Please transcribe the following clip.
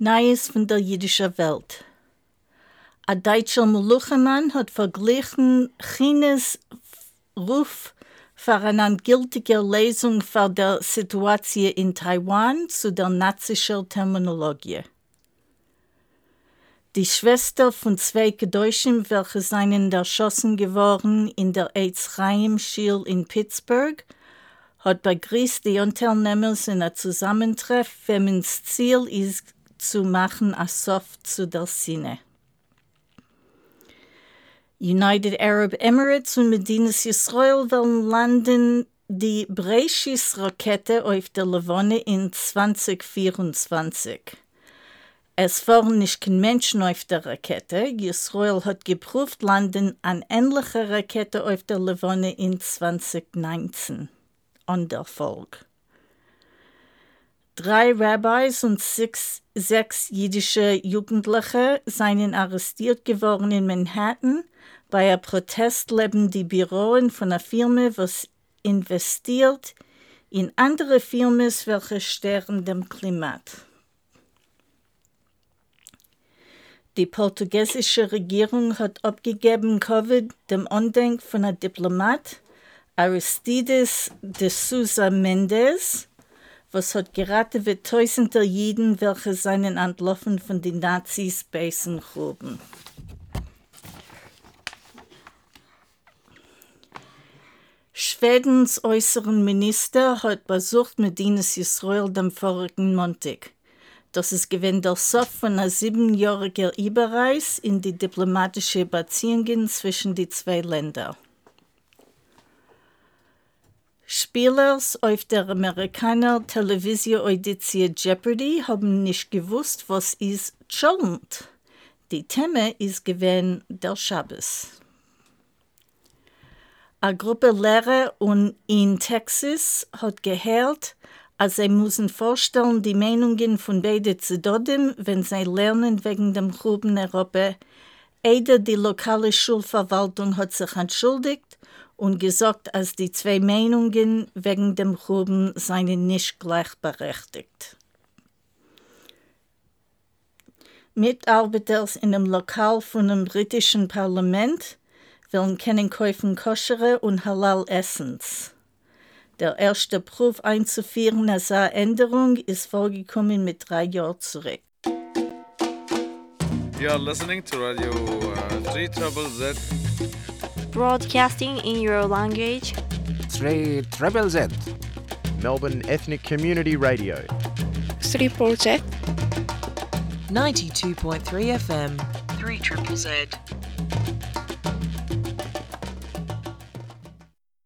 Neues von der jüdischen Welt. Ein deutscher Moluchemann hat verglichen Chines Ruf für eine gültige Lesung für die Situation in Taiwan zu der nazischen Terminologie. Die Schwester von zwei Gedeutschen, welche seien erschossen geworden in der Eitz Chaim Schil in Pittsburgh, hat begrüßt die Unternehmer in einem Zusammentreff, wemens Ziel ist, zu machen a soft zu der Sinne. United Arab Emirates und Medinas Israel wollen landen die Breishis-Rakete auf der Levone in 2024. Es waren nicht Menschen auf der Rakete. Israel hat geprüft, landen an ähnliche Rakete auf der Levone in 2019. An der Folge. Drei Rabbis und sechs, sechs jüdische Jugendliche seien arrestiert geworden in Manhattan. Bei einem Protest leben die Büroen von einer Firma, was investiert in andere Firmen, welche stören dem Klimat. Die portugiesische Regierung hat abgegeben Covid dem Andenk von einem Diplomat, Aristides de Souza Mendes, was hat geraten wird tausender Jiden, welche seinen entlaufen von den Nazis beißen gruben. Schwedens äußeren Minister hat besucht Medinas Israel dem vorigen Montag. Das ist gewesen der Sof von einer siebenjährigen Überreise in die diplomatische Beziehungen zwischen die zwei Ländern. Spielers auf der Amerikaner Television-Audition Jeopardy haben nicht gewusst, was ist Cholent. Die Thema ist gewesen der Schabbos. Eine Gruppe Lehrer und in Texas hat gehört, als sie müssen vorstellen die Meinungen von beiden Zidodim, wenn sie lernen wegen dem Gruben Europa. Eider die lokale Schulverwaltung hat sich entschuldigt und gesagt, als die zwei Meinungen wegen dem Gruben seien nicht gleichberechtigt. Mitarbeiter in dem Lokal von dem britischen Parlament wollen kennen kaufen koschere und halal Essens. Der erste Proof einzuführen als eine Änderung ist vorgekommen mit drei Jahren zurück. You are listening to Radio uh, 3 Trouble Z. Broadcasting in your language. 3 Treble Z. Melbourne Ethnic Community Radio. 3 Z. 92.3 FM. 3 Triple Z.